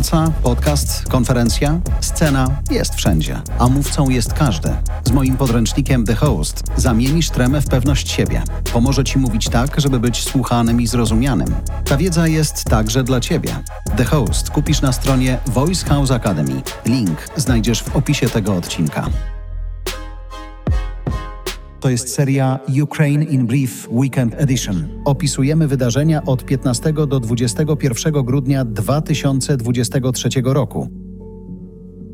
Praca, podcast, konferencja, scena jest wszędzie, a mówcą jest każdy. Z moim podręcznikiem The Host zamienisz tremę w pewność siebie. Pomoże ci mówić tak, żeby być słuchanym i zrozumianym. Ta wiedza jest także dla ciebie. The Host kupisz na stronie Voice House Academy. Link znajdziesz w opisie tego odcinka. To jest seria Ukraine in Brief Weekend Edition. Opisujemy wydarzenia od 15 do 21 grudnia 2023 roku.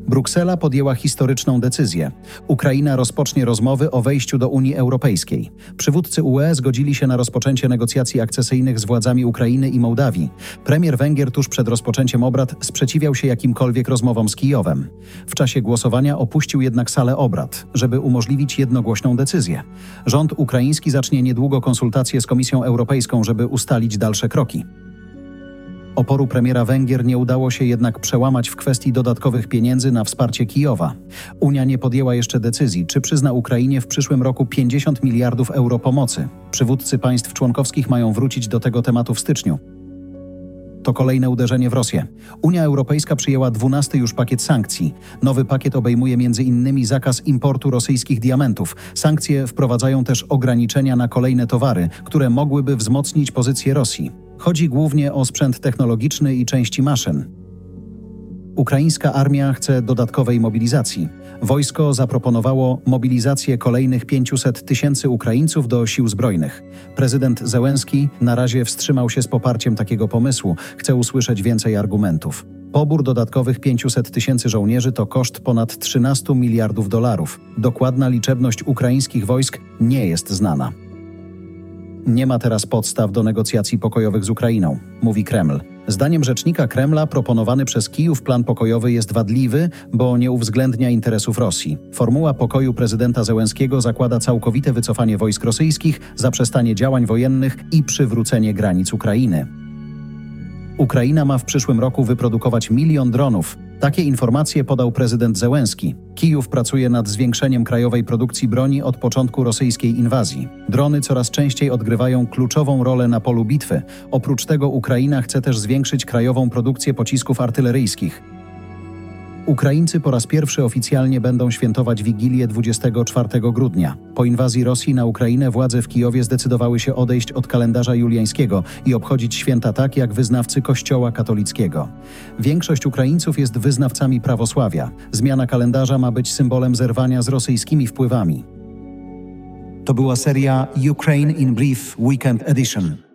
Bruksela podjęła historyczną decyzję. Ukraina rozpocznie rozmowy o wejściu do Unii Europejskiej. Przywódcy UE zgodzili się na rozpoczęcie negocjacji akcesyjnych z władzami Ukrainy i Mołdawii. Premier Węgier tuż przed rozpoczęciem obrad sprzeciwiał się jakimkolwiek rozmowom z Kijowem. W czasie głosowania opuścił jednak salę obrad, żeby umożliwić jednogłośną decyzję. Rząd ukraiński zacznie niedługo konsultacje z Komisją Europejską, żeby ustalić dalsze kroki. Oporu premiera Węgier nie udało się jednak przełamać w kwestii dodatkowych pieniędzy na wsparcie Kijowa. Unia nie podjęła jeszcze decyzji, czy przyzna Ukrainie w przyszłym roku 50 miliardów euro pomocy. Przywódcy państw członkowskich mają wrócić do tego tematu w styczniu. To kolejne uderzenie w Rosję. Unia Europejska przyjęła 12 już pakiet sankcji. Nowy pakiet obejmuje m.in. zakaz importu rosyjskich diamentów. Sankcje wprowadzają też ograniczenia na kolejne towary, które mogłyby wzmocnić pozycję Rosji. Chodzi głównie o sprzęt technologiczny i części maszyn. Ukraińska armia chce dodatkowej mobilizacji. Wojsko zaproponowało mobilizację kolejnych 500 tysięcy Ukraińców do sił zbrojnych. Prezydent Zełenski na razie wstrzymał się z poparciem takiego pomysłu. Chce usłyszeć więcej argumentów. Pobór dodatkowych 500 tysięcy żołnierzy to koszt ponad 13 miliardów dolarów. Dokładna liczebność ukraińskich wojsk nie jest znana. Nie ma teraz podstaw do negocjacji pokojowych z Ukrainą, mówi Kreml. Zdaniem rzecznika Kremla proponowany przez Kijów plan pokojowy jest wadliwy, bo nie uwzględnia interesów Rosji. Formuła pokoju prezydenta Zełenskiego zakłada całkowite wycofanie wojsk rosyjskich, zaprzestanie działań wojennych i przywrócenie granic Ukrainy. Ukraina ma w przyszłym roku wyprodukować milion dronów, takie informacje podał prezydent Zełenski. Kijów pracuje nad zwiększeniem krajowej produkcji broni od początku rosyjskiej inwazji. Drony coraz częściej odgrywają kluczową rolę na polu bitwy. Oprócz tego Ukraina chce też zwiększyć krajową produkcję pocisków artyleryjskich. Ukraińcy po raz pierwszy oficjalnie będą świętować Wigilię 24 grudnia. Po inwazji Rosji na Ukrainę władze w Kijowie zdecydowały się odejść od kalendarza juliańskiego i obchodzić święta tak jak wyznawcy Kościoła katolickiego. Większość Ukraińców jest wyznawcami prawosławia. Zmiana kalendarza ma być symbolem zerwania z rosyjskimi wpływami. To była seria Ukraine in Brief Weekend Edition.